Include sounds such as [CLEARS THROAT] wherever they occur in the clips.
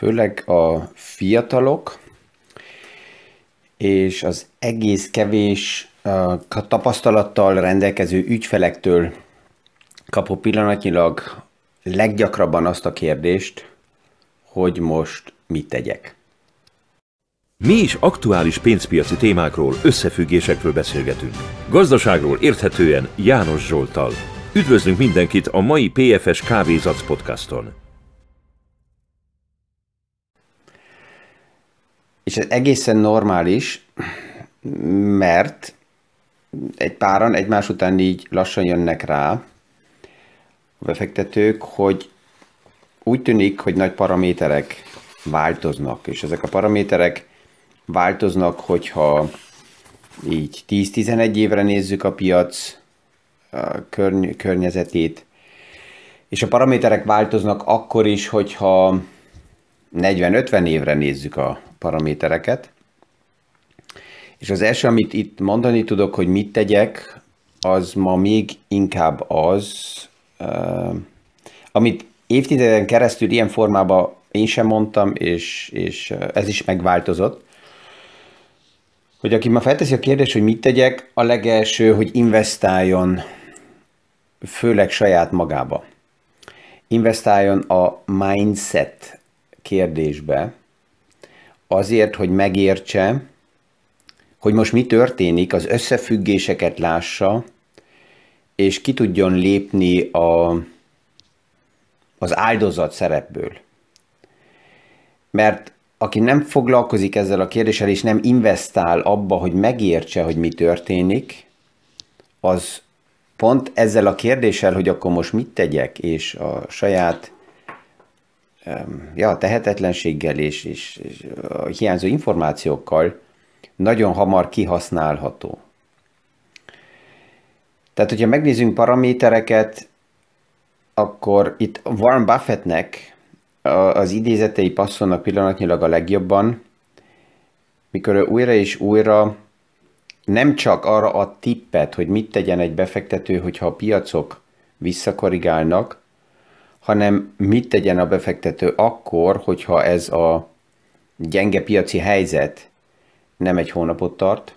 főleg a fiatalok, és az egész kevés tapasztalattal rendelkező ügyfelektől kapok pillanatnyilag leggyakrabban azt a kérdést, hogy most mit tegyek. Mi is aktuális pénzpiaci témákról, összefüggésekről beszélgetünk. Gazdaságról érthetően János Zsoltal. Üdvözlünk mindenkit a mai PFS Kávézac podcaston. És ez egészen normális, mert egy páran egymás után így lassan jönnek rá a befektetők, hogy úgy tűnik, hogy nagy paraméterek változnak, és ezek a paraméterek változnak, hogyha így 10-11 évre nézzük a piac a körny- környezetét, és a paraméterek változnak akkor is, hogyha 40-50 évre nézzük a paramétereket. És az első, amit itt mondani tudok, hogy mit tegyek, az ma még inkább az, amit évtizeden keresztül ilyen formában én sem mondtam, és, és ez is megváltozott, hogy aki ma felteszi a kérdést, hogy mit tegyek, a legelső, hogy investáljon főleg saját magába. Investáljon a mindset kérdésbe, azért, hogy megértse, hogy most mi történik, az összefüggéseket lássa, és ki tudjon lépni a, az áldozat szerepből. Mert aki nem foglalkozik ezzel a kérdéssel, és nem investál abba, hogy megértse, hogy mi történik, az pont ezzel a kérdéssel, hogy akkor most mit tegyek, és a saját ja, tehetetlenséggel és, és, és hiányzó információkkal nagyon hamar kihasználható. Tehát, hogyha megnézzünk paramétereket, akkor itt Warren Buffettnek az idézetei passzolnak pillanatnyilag a legjobban, mikor ő újra és újra nem csak arra a tippet, hogy mit tegyen egy befektető, hogyha a piacok visszakorrigálnak, hanem mit tegyen a befektető akkor, hogyha ez a gyenge piaci helyzet nem egy hónapot tart,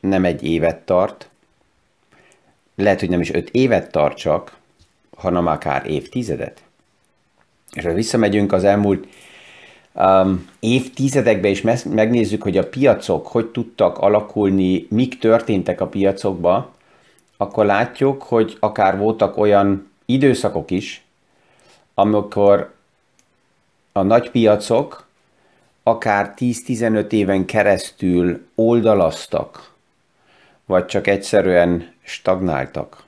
nem egy évet tart, lehet, hogy nem is öt évet tart csak, hanem akár évtizedet. És ha visszamegyünk az elmúlt um, évtizedekbe, és megnézzük, hogy a piacok hogy tudtak alakulni, mik történtek a piacokba, akkor látjuk, hogy akár voltak olyan időszakok is, amikor a nagy piacok akár 10-15 éven keresztül oldalaztak, vagy csak egyszerűen stagnáltak.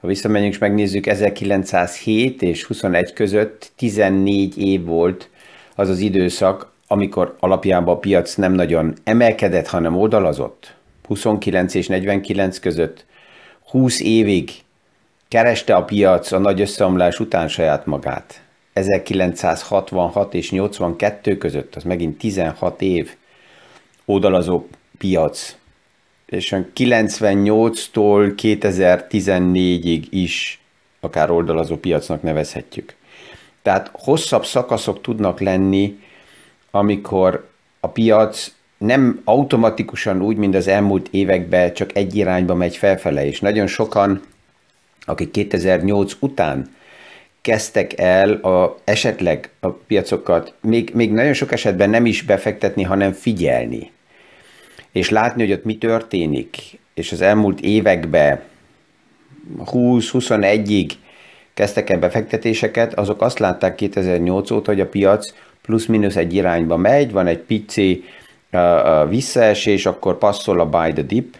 Ha visszamegyünk és megnézzük, 1907 és 21 között 14 év volt az az időszak, amikor alapjában a piac nem nagyon emelkedett, hanem oldalazott. 29 és 49 között 20 évig kereste a piac a nagy összeomlás után saját magát. 1966 és 82 között, az megint 16 év oldalazó piac és 98-tól 2014-ig is akár oldalazó piacnak nevezhetjük. Tehát hosszabb szakaszok tudnak lenni, amikor a piac nem automatikusan úgy, mint az elmúlt években csak egy irányba megy felfele, és nagyon sokan, akik 2008 után kezdtek el a, esetleg a piacokat, még, még nagyon sok esetben nem is befektetni, hanem figyelni és látni, hogy ott mi történik, és az elmúlt években 20-21-ig kezdtek el befektetéseket, azok azt látták 2008 óta, hogy a piac plusz-minusz egy irányba megy, van egy pici uh, visszaesés, akkor passzol a buy the dip.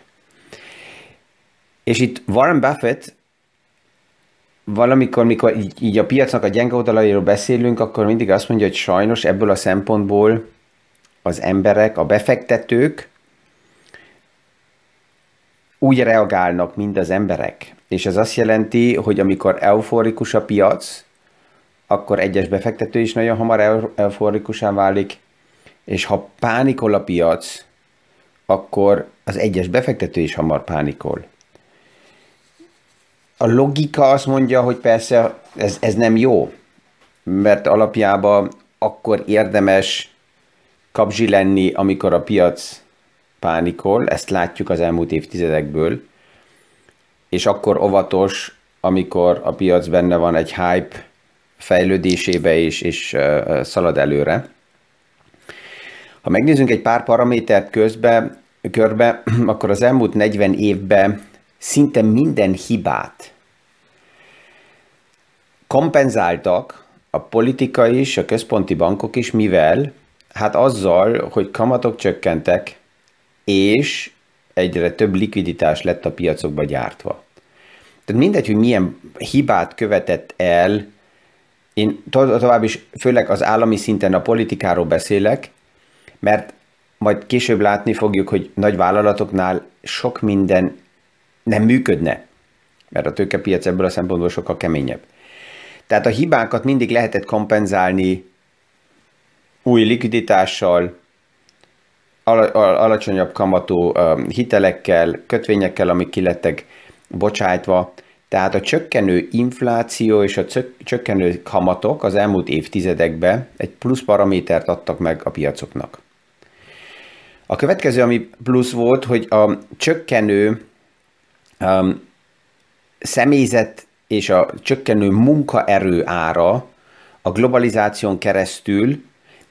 És itt Warren Buffett valamikor, mikor így, így a piacnak a gyenge oldalairól beszélünk, akkor mindig azt mondja, hogy sajnos ebből a szempontból az emberek, a befektetők úgy reagálnak, mint az emberek. És ez azt jelenti, hogy amikor euforikus a piac, akkor egyes befektető is nagyon hamar euforikusán válik, és ha pánikol a piac, akkor az egyes befektető is hamar pánikol. A logika azt mondja, hogy persze ez, ez nem jó, mert alapjában akkor érdemes kapzsi lenni, amikor a piac pánikol, ezt látjuk az elmúlt évtizedekből, és akkor óvatos, amikor a piac benne van egy hype fejlődésébe és, és szalad előre. Ha megnézzünk egy pár paramétert közbe, körbe, [CLEARS THROAT] akkor az elmúlt 40 évben szinte minden hibát kompenzáltak a politika is, a központi bankok is, mivel? Hát azzal, hogy kamatok csökkentek, és egyre több likviditás lett a piacokba gyártva. Tehát mindegy, hogy milyen hibát követett el, én tovább is főleg az állami szinten a politikáról beszélek, mert majd később látni fogjuk, hogy nagy vállalatoknál sok minden nem működne, mert a tőkepiac ebből a szempontból sokkal keményebb. Tehát a hibákat mindig lehetett kompenzálni új likviditással, alacsonyabb kamatú hitelekkel, kötvényekkel, amik kilettek bocsájtva. Tehát a csökkenő infláció és a csökkenő kamatok az elmúlt évtizedekben egy plusz paramétert adtak meg a piacoknak. A következő, ami plusz volt, hogy a csökkenő um, személyzet és a csökkenő munkaerő ára a globalizáción keresztül,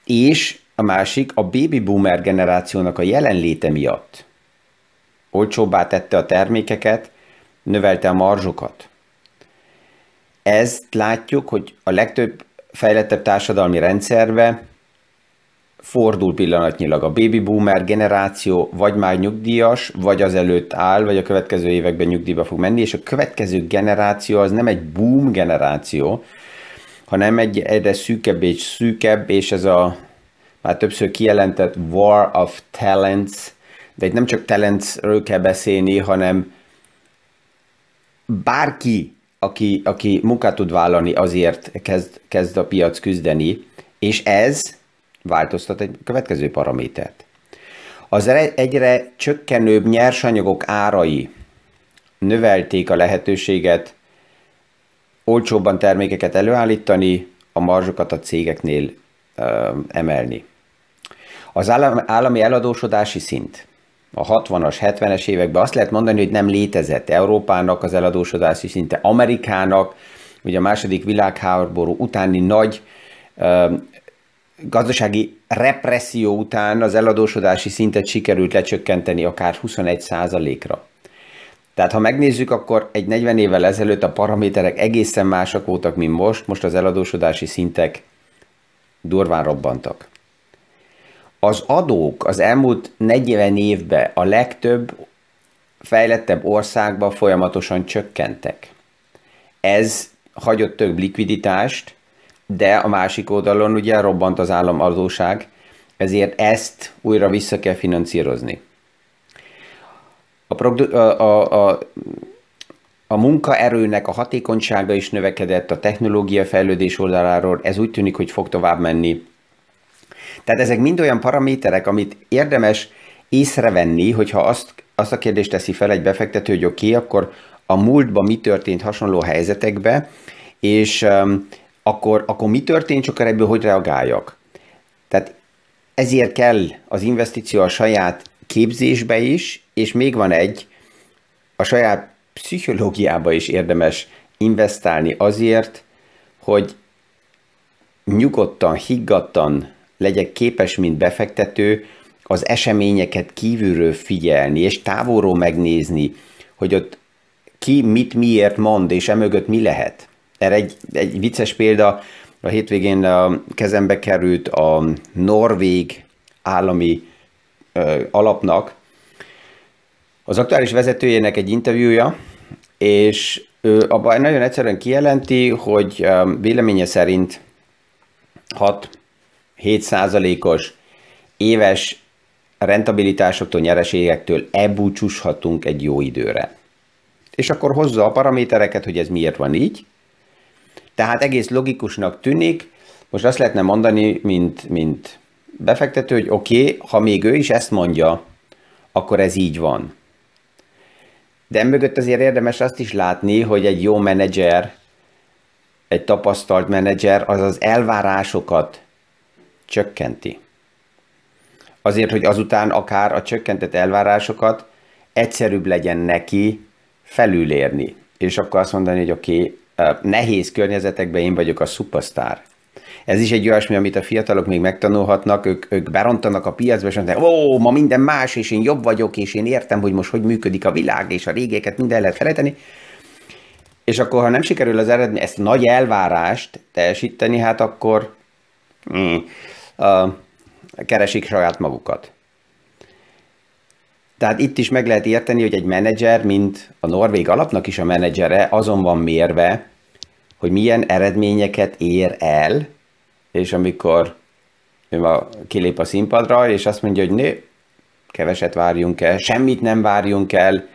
és a másik a baby boomer generációnak a jelenléte miatt olcsóbbá tette a termékeket, növelte a marzsokat. Ezt látjuk, hogy a legtöbb fejlettebb társadalmi rendszerbe fordul pillanatnyilag a baby boomer generáció, vagy már nyugdíjas, vagy az előtt áll, vagy a következő években nyugdíjba fog menni, és a következő generáció az nem egy boom generáció, hanem egy egyre szűkebb és szűkebb, és ez a már többször kijelentett War of Talents, de itt nem csak talentsről kell beszélni, hanem bárki, aki, aki munkát tud vállalni, azért kezd, kezd a piac küzdeni, és ez változtat egy következő paramétert. Az egyre csökkenőbb nyersanyagok árai növelték a lehetőséget olcsóbban termékeket előállítani, a marzsokat a cégeknél ö, emelni. Az állami eladósodási szint a 60-as, 70-es években azt lehet mondani, hogy nem létezett Európának az eladósodási szinte, Amerikának, ugye a második világháború utáni nagy gazdasági represszió után az eladósodási szintet sikerült lecsökkenteni akár 21 ra Tehát ha megnézzük, akkor egy 40 évvel ezelőtt a paraméterek egészen másak voltak, mint most, most az eladósodási szintek durván robbantak. Az adók az elmúlt 40 évben a legtöbb fejlettebb országban folyamatosan csökkentek. Ez hagyott több likviditást, de a másik oldalon ugye robbant az államadóság, ezért ezt újra vissza kell finanszírozni. A, produ- a, a, a, a munkaerőnek a hatékonysága is növekedett a technológia fejlődés oldaláról, ez úgy tűnik, hogy fog tovább menni. Tehát ezek mind olyan paraméterek, amit érdemes észrevenni, hogyha azt, azt a kérdést teszi fel egy befektető, hogy oké, okay, akkor a múltban mi történt hasonló helyzetekbe, és um, akkor, akkor mi történt, csak ebből hogy reagáljak? Tehát ezért kell az investíció a saját képzésbe is, és még van egy, a saját pszichológiába is érdemes investálni azért, hogy nyugodtan, higgadtan legyek képes, mint befektető, az eseményeket kívülről figyelni, és távolról megnézni, hogy ott ki mit miért mond, és emögött mi lehet. Erre egy, egy vicces példa, a hétvégén a kezembe került a Norvég állami ö, alapnak az aktuális vezetőjének egy interjúja, és ő abban nagyon egyszerűen kijelenti, hogy véleménye szerint 6-7 százalékos éves rentabilitásoktól, nyereségektől elbúcsúshatunk egy jó időre. És akkor hozza a paramétereket, hogy ez miért van így, tehát egész logikusnak tűnik, most azt lehetne mondani, mint, mint befektető, hogy oké, okay, ha még ő is ezt mondja, akkor ez így van. De mögött azért érdemes azt is látni, hogy egy jó menedzser, egy tapasztalt menedzser az az elvárásokat csökkenti. Azért, hogy azután akár a csökkentett elvárásokat egyszerűbb legyen neki felülérni. És akkor azt mondani, hogy oké, okay, nehéz környezetekben én vagyok a szupasztár. Ez is egy olyasmi, amit a fiatalok még megtanulhatnak, ők, ők berontanak a piacba, és mondják, ó, ma minden más, és én jobb vagyok, és én értem, hogy most hogy működik a világ, és a régéket minden lehet felejteni. És akkor, ha nem sikerül az eredmény, ezt nagy elvárást teljesíteni, hát akkor mm, uh, keresik saját magukat. Tehát itt is meg lehet érteni, hogy egy menedzser, mint a Norvég alapnak is a menedzsere, azon van mérve, hogy milyen eredményeket ér el, és amikor ő ma kilép a színpadra, és azt mondja, hogy nő, keveset várjunk el, semmit nem várjunk el,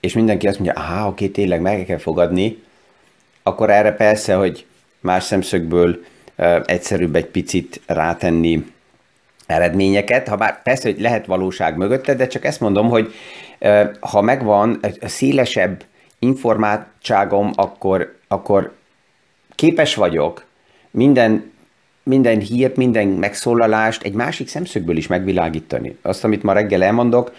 és mindenki azt mondja, aha, oké, tényleg meg kell fogadni, akkor erre persze, hogy más szemszögből egyszerűbb egy picit rátenni eredményeket, ha bár persze, hogy lehet valóság mögötte, de csak ezt mondom, hogy ha megvan szélesebb informáltságom, akkor, akkor képes vagyok minden minden hírt, minden megszólalást egy másik szemszögből is megvilágítani. Azt, amit ma reggel elmondok,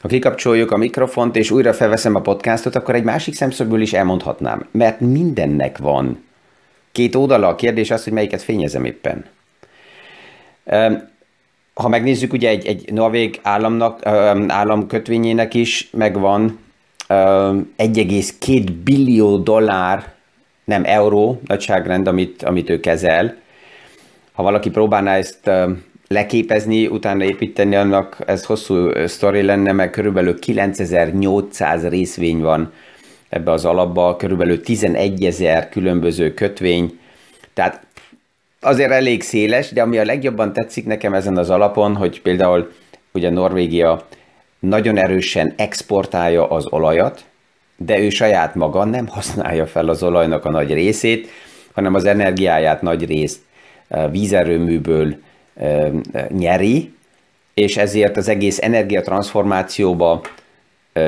ha kikapcsoljuk a mikrofont és újra felveszem a podcastot, akkor egy másik szemszögből is elmondhatnám. Mert mindennek van két oldala. A kérdés az, hogy melyiket fényezem éppen. Ha megnézzük, ugye egy, egy norvég államnak, állam kötvényének is megvan 1,2 billió dollár, nem euró nagyságrend, amit, amit ő kezel, ha valaki próbálná ezt leképezni, utána építeni, annak ez hosszú sztori lenne, mert körülbelül 9800 részvény van ebbe az alapba, körülbelül 11 ezer különböző kötvény, tehát azért elég széles, de ami a legjobban tetszik nekem ezen az alapon, hogy például ugye Norvégia nagyon erősen exportálja az olajat, de ő saját maga nem használja fel az olajnak a nagy részét, hanem az energiáját nagy részt vízerőműből nyeri, és ezért az egész energiatranszformációba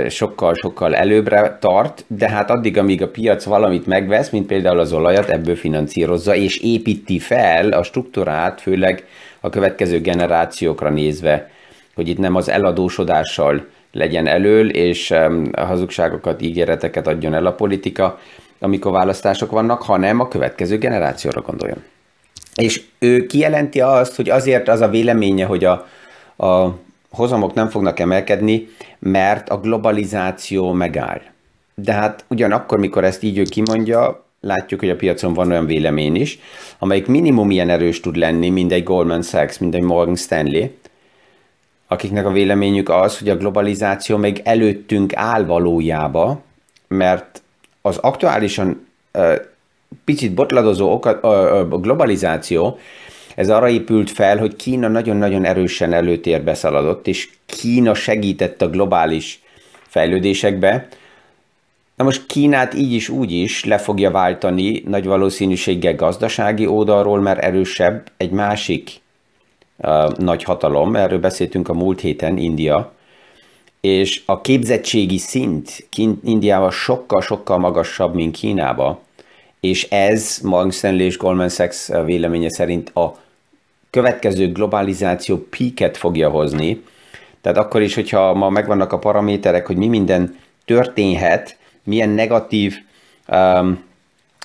sokkal-sokkal előbbre tart, de hát addig, amíg a piac valamit megvesz, mint például az olajat, ebből finanszírozza, és építi fel a struktúrát, főleg a következő generációkra nézve, hogy itt nem az eladósodással legyen elől, és a hazugságokat, ígéreteket adjon el a politika, amikor választások vannak, hanem a következő generációra gondoljon. És ő kijelenti azt, hogy azért az a véleménye, hogy a, a hozamok nem fognak emelkedni, mert a globalizáció megáll. De hát ugyanakkor, mikor ezt így ő kimondja, látjuk, hogy a piacon van olyan vélemény is, amelyik minimum ilyen erős tud lenni, mint egy Goldman Sachs, mint egy Morgan Stanley, akiknek a véleményük az, hogy a globalizáció még előttünk áll valójába, mert az aktuálisan picit botladozó globalizáció, ez arra épült fel, hogy Kína nagyon-nagyon erősen előtérbe szaladott, és Kína segített a globális fejlődésekbe. Na most Kínát így is úgy is le fogja váltani nagy valószínűséggel gazdasági oldalról, mert erősebb egy másik uh, nagy hatalom, erről beszéltünk a múlt héten, India, és a képzettségi szint Indiával sokkal-sokkal magasabb, mint Kínába. És ez Morgan Stanley és Goldman Sachs véleménye szerint a következő globalizáció píket fogja hozni. Tehát akkor is, hogyha ma megvannak a paraméterek, hogy mi minden történhet, milyen negatív um,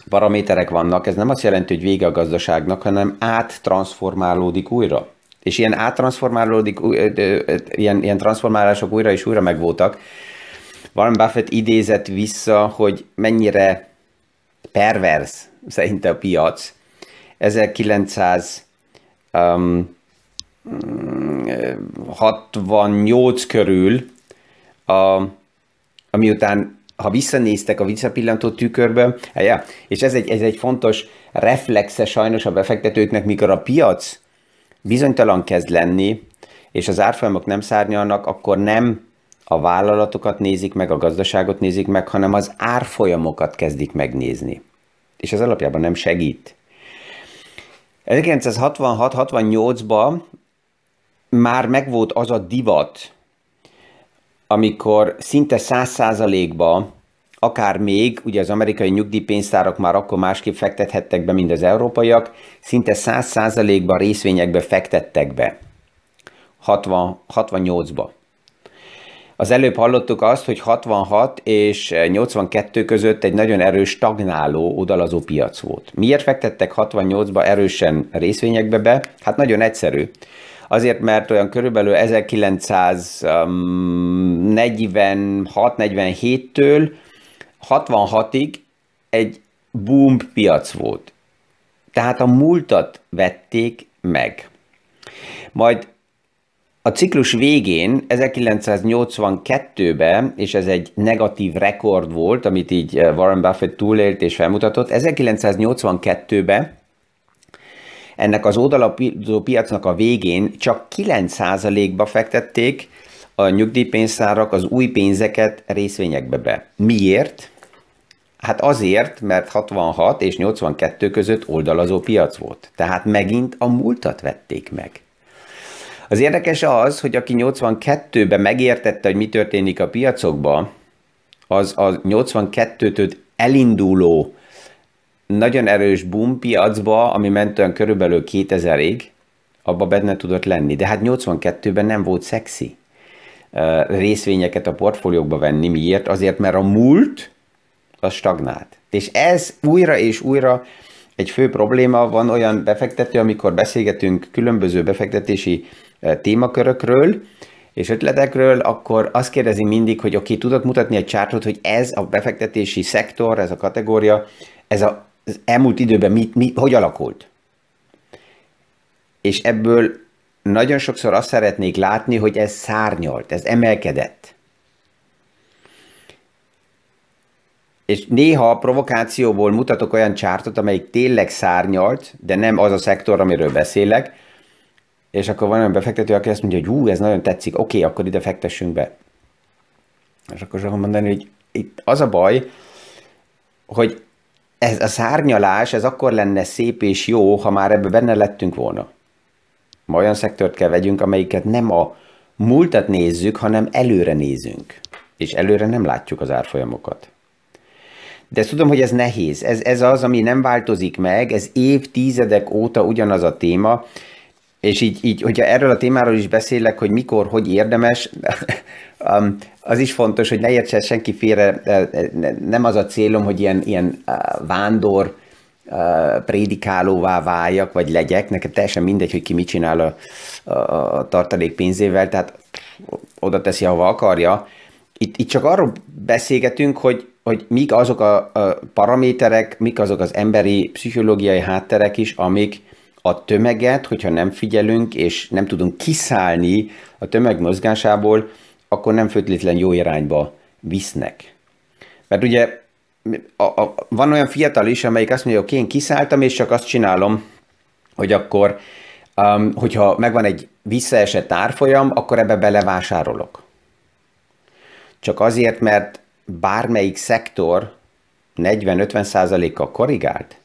paraméterek vannak, ez nem azt jelenti, hogy vége a gazdaságnak, hanem áttransformálódik újra. És ilyen áttransformálódik, ilyen, ilyen transformálások újra és újra megvoltak. Warren Buffett idézett vissza, hogy mennyire pervers szerinte a piac. 1968 körül, a, amiután ha visszanéztek a visszapillantó tükörbe, ja, és ez egy, ez egy fontos reflexe sajnos a befektetőknek, mikor a piac bizonytalan kezd lenni, és az árfolyamok nem szárnyalnak, akkor nem a vállalatokat nézik meg, a gazdaságot nézik meg, hanem az árfolyamokat kezdik megnézni. És ez alapjában nem segít. 1966-68-ban már megvolt az a divat, amikor szinte száz százalékban akár még, ugye az amerikai nyugdíjpénztárak már akkor másképp fektethettek be, mint az európaiak, szinte 100%-ban részvényekbe fektettek be. 60, 68-ba. Az előbb hallottuk azt, hogy 66 és 82 között egy nagyon erős stagnáló, odalazó piac volt. Miért fektettek 68-ba erősen részvényekbe be? Hát nagyon egyszerű. Azért, mert olyan körülbelül 1946-47-től 66-ig egy boom piac volt. Tehát a múltat vették meg. Majd a ciklus végén, 1982-ben, és ez egy negatív rekord volt, amit így eh, Warren Buffett túlélt és felmutatott, 1982-ben ennek az oldalapító piacnak a végén csak 9%-ba fektették a nyugdíjpénztárak az új pénzeket részvényekbe be. Miért? Hát azért, mert 66 és 82 között oldalazó piac volt. Tehát megint a múltat vették meg. Az érdekes az, hogy aki 82-ben megértette, hogy mi történik a piacokban, az a 82-től elinduló nagyon erős boom piacba, ami ment olyan körülbelül 2000-ig, abba benne tudott lenni. De hát 82-ben nem volt szexi részvényeket a portfóliókba venni. Miért? Azért, mert a múlt az stagnált. És ez újra és újra egy fő probléma, van olyan befektető, amikor beszélgetünk különböző befektetési témakörökről, és ötletekről, akkor azt kérdezi mindig, hogy oké, okay, tudok mutatni egy csártot, hogy ez a befektetési szektor, ez a kategória, ez a, az elmúlt időben mi, mi, hogy alakult? És ebből nagyon sokszor azt szeretnék látni, hogy ez szárnyalt, ez emelkedett. És néha a provokációból mutatok olyan csártot, amelyik tényleg szárnyalt, de nem az a szektor, amiről beszélek, és akkor van olyan befektető, aki azt mondja, hogy hú, ez nagyon tetszik, oké, okay, akkor ide fektessünk be. És akkor azt mondani, hogy itt az a baj, hogy ez a szárnyalás, ez akkor lenne szép és jó, ha már ebbe benne lettünk volna. Ma olyan szektort kell vegyünk, amelyiket nem a múltat nézzük, hanem előre nézünk. És előre nem látjuk az árfolyamokat. De tudom, hogy ez nehéz. Ez, ez az, ami nem változik meg, ez évtizedek óta ugyanaz a téma, és így, így, hogyha erről a témáról is beszélek, hogy mikor, hogy érdemes, [LAUGHS] um, az is fontos, hogy ne értse senki félre, nem az a célom, hogy ilyen, ilyen uh, vándor prédikálóvá váljak, vagy legyek, nekem teljesen mindegy, hogy ki mit csinál a, a tartalék pénzével, tehát oda teszi, ahova akarja. Itt, itt csak arról beszélgetünk, hogy, hogy mik azok a, a paraméterek, mik azok az emberi, pszichológiai hátterek is, amik a tömeget, hogyha nem figyelünk, és nem tudunk kiszállni a tömeg mozgásából, akkor nem feltétlen jó irányba visznek. Mert ugye a, a, van olyan fiatal is, amelyik azt mondja, hogy én kiszálltam, és csak azt csinálom, hogy akkor, um, hogyha megvan egy visszaesett árfolyam, akkor ebbe belevásárolok. Csak azért, mert bármelyik szektor 40-50%-kal korrigált,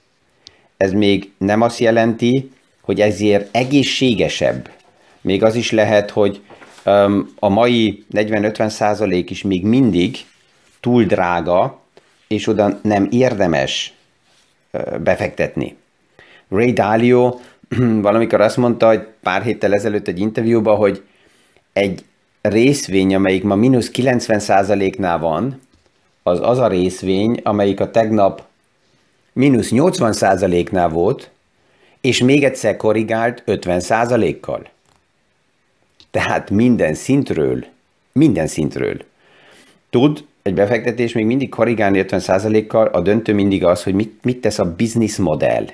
ez még nem azt jelenti, hogy ezért egészségesebb. Még az is lehet, hogy a mai 40-50 százalék is még mindig túl drága, és oda nem érdemes befektetni. Ray Dalio [CLEARS THROAT] valamikor azt mondta, hogy pár héttel ezelőtt egy interjúban, hogy egy részvény, amelyik ma mínusz 90 százaléknál van, az az a részvény, amelyik a tegnap mínusz 80%-nál volt, és még egyszer korrigált 50%-kal. Tehát minden szintről, minden szintről. Tud egy befektetés még mindig korrigálni 50%-kal, a döntő mindig az, hogy mit, mit tesz a business modell.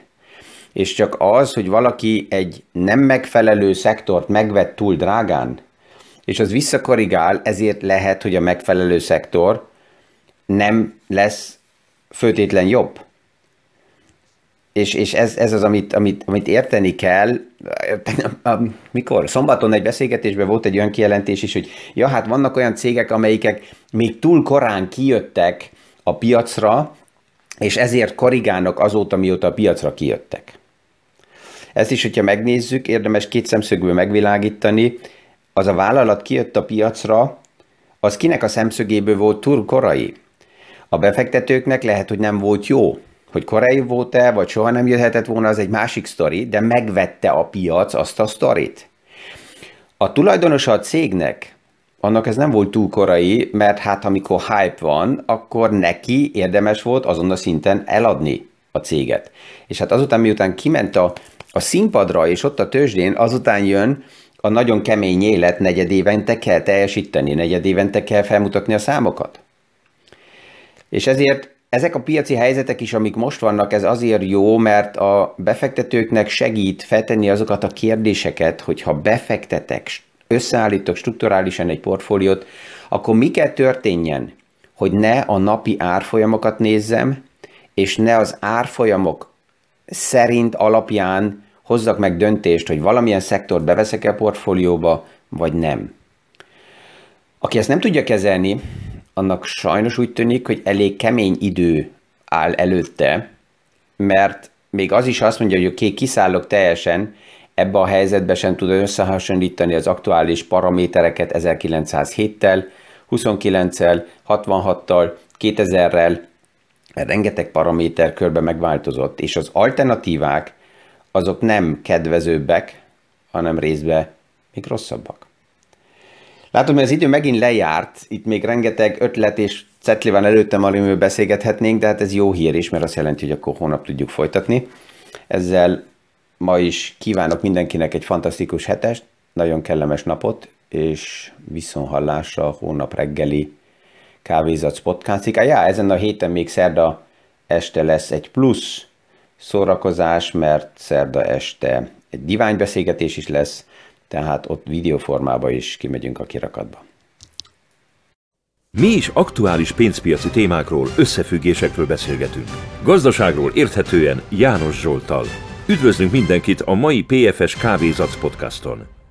És csak az, hogy valaki egy nem megfelelő szektort megvett túl drágán, és az visszakorrigál, ezért lehet, hogy a megfelelő szektor nem lesz főtétlen jobb és, és ez, ez az, amit, amit, amit érteni kell. Mikor? Szombaton egy beszélgetésben volt egy olyan kijelentés is, hogy ja, hát vannak olyan cégek, amelyikek még túl korán kijöttek a piacra, és ezért korrigálnak azóta, mióta a piacra kijöttek. Ezt is, hogyha megnézzük, érdemes két szemszögből megvilágítani. Az a vállalat kijött a piacra, az kinek a szemszögéből volt túl korai? A befektetőknek lehet, hogy nem volt jó, hogy korai volt-e, vagy soha nem jöhetett volna, az egy másik sztori, de megvette a piac azt a sztorit. A tulajdonosa a cégnek, annak ez nem volt túl korai, mert hát amikor hype van, akkor neki érdemes volt azon a szinten eladni a céget. És hát azután, miután kiment a, a színpadra, és ott a tőzsdén, azután jön a nagyon kemény élet, negyed évente kell teljesíteni, negyed évente kell felmutatni a számokat. És ezért ezek a piaci helyzetek is, amik most vannak, ez azért jó, mert a befektetőknek segít feltenni azokat a kérdéseket, hogyha befektetek, összeállítok strukturálisan egy portfóliót, akkor mi kell történjen, hogy ne a napi árfolyamokat nézzem, és ne az árfolyamok szerint alapján hozzak meg döntést, hogy valamilyen szektort beveszek-e a portfólióba, vagy nem. Aki ezt nem tudja kezelni, annak sajnos úgy tűnik, hogy elég kemény idő áll előtte, mert még az is azt mondja, hogy oké, okay, kiszállok teljesen, ebbe a helyzetbe sem tud összehasonlítani az aktuális paramétereket 1907-tel, 29-el, 66-tal, 2000-rel, rengeteg paraméter körbe megváltozott, és az alternatívák azok nem kedvezőbbek, hanem részben még rosszabbak. Látom, hogy az idő megint lejárt, itt még rengeteg ötlet és cetli van előttem, amiről beszélgethetnénk, de hát ez jó hír is, mert azt jelenti, hogy akkor hónap tudjuk folytatni. Ezzel ma is kívánok mindenkinek egy fantasztikus hetest, nagyon kellemes napot, és viszonhallásra a hónap reggeli kávézac podcastig. Ja, ezen a héten még szerda este lesz egy plusz szórakozás, mert szerda este egy diványbeszélgetés is lesz, tehát ott videóformába is kimegyünk a kirakatba. Mi is aktuális pénzpiaci témákról, összefüggésekről beszélgetünk. Gazdaságról érthetően János Zsoltal. Üdvözlünk mindenkit a mai PFS Kávézac podcaston!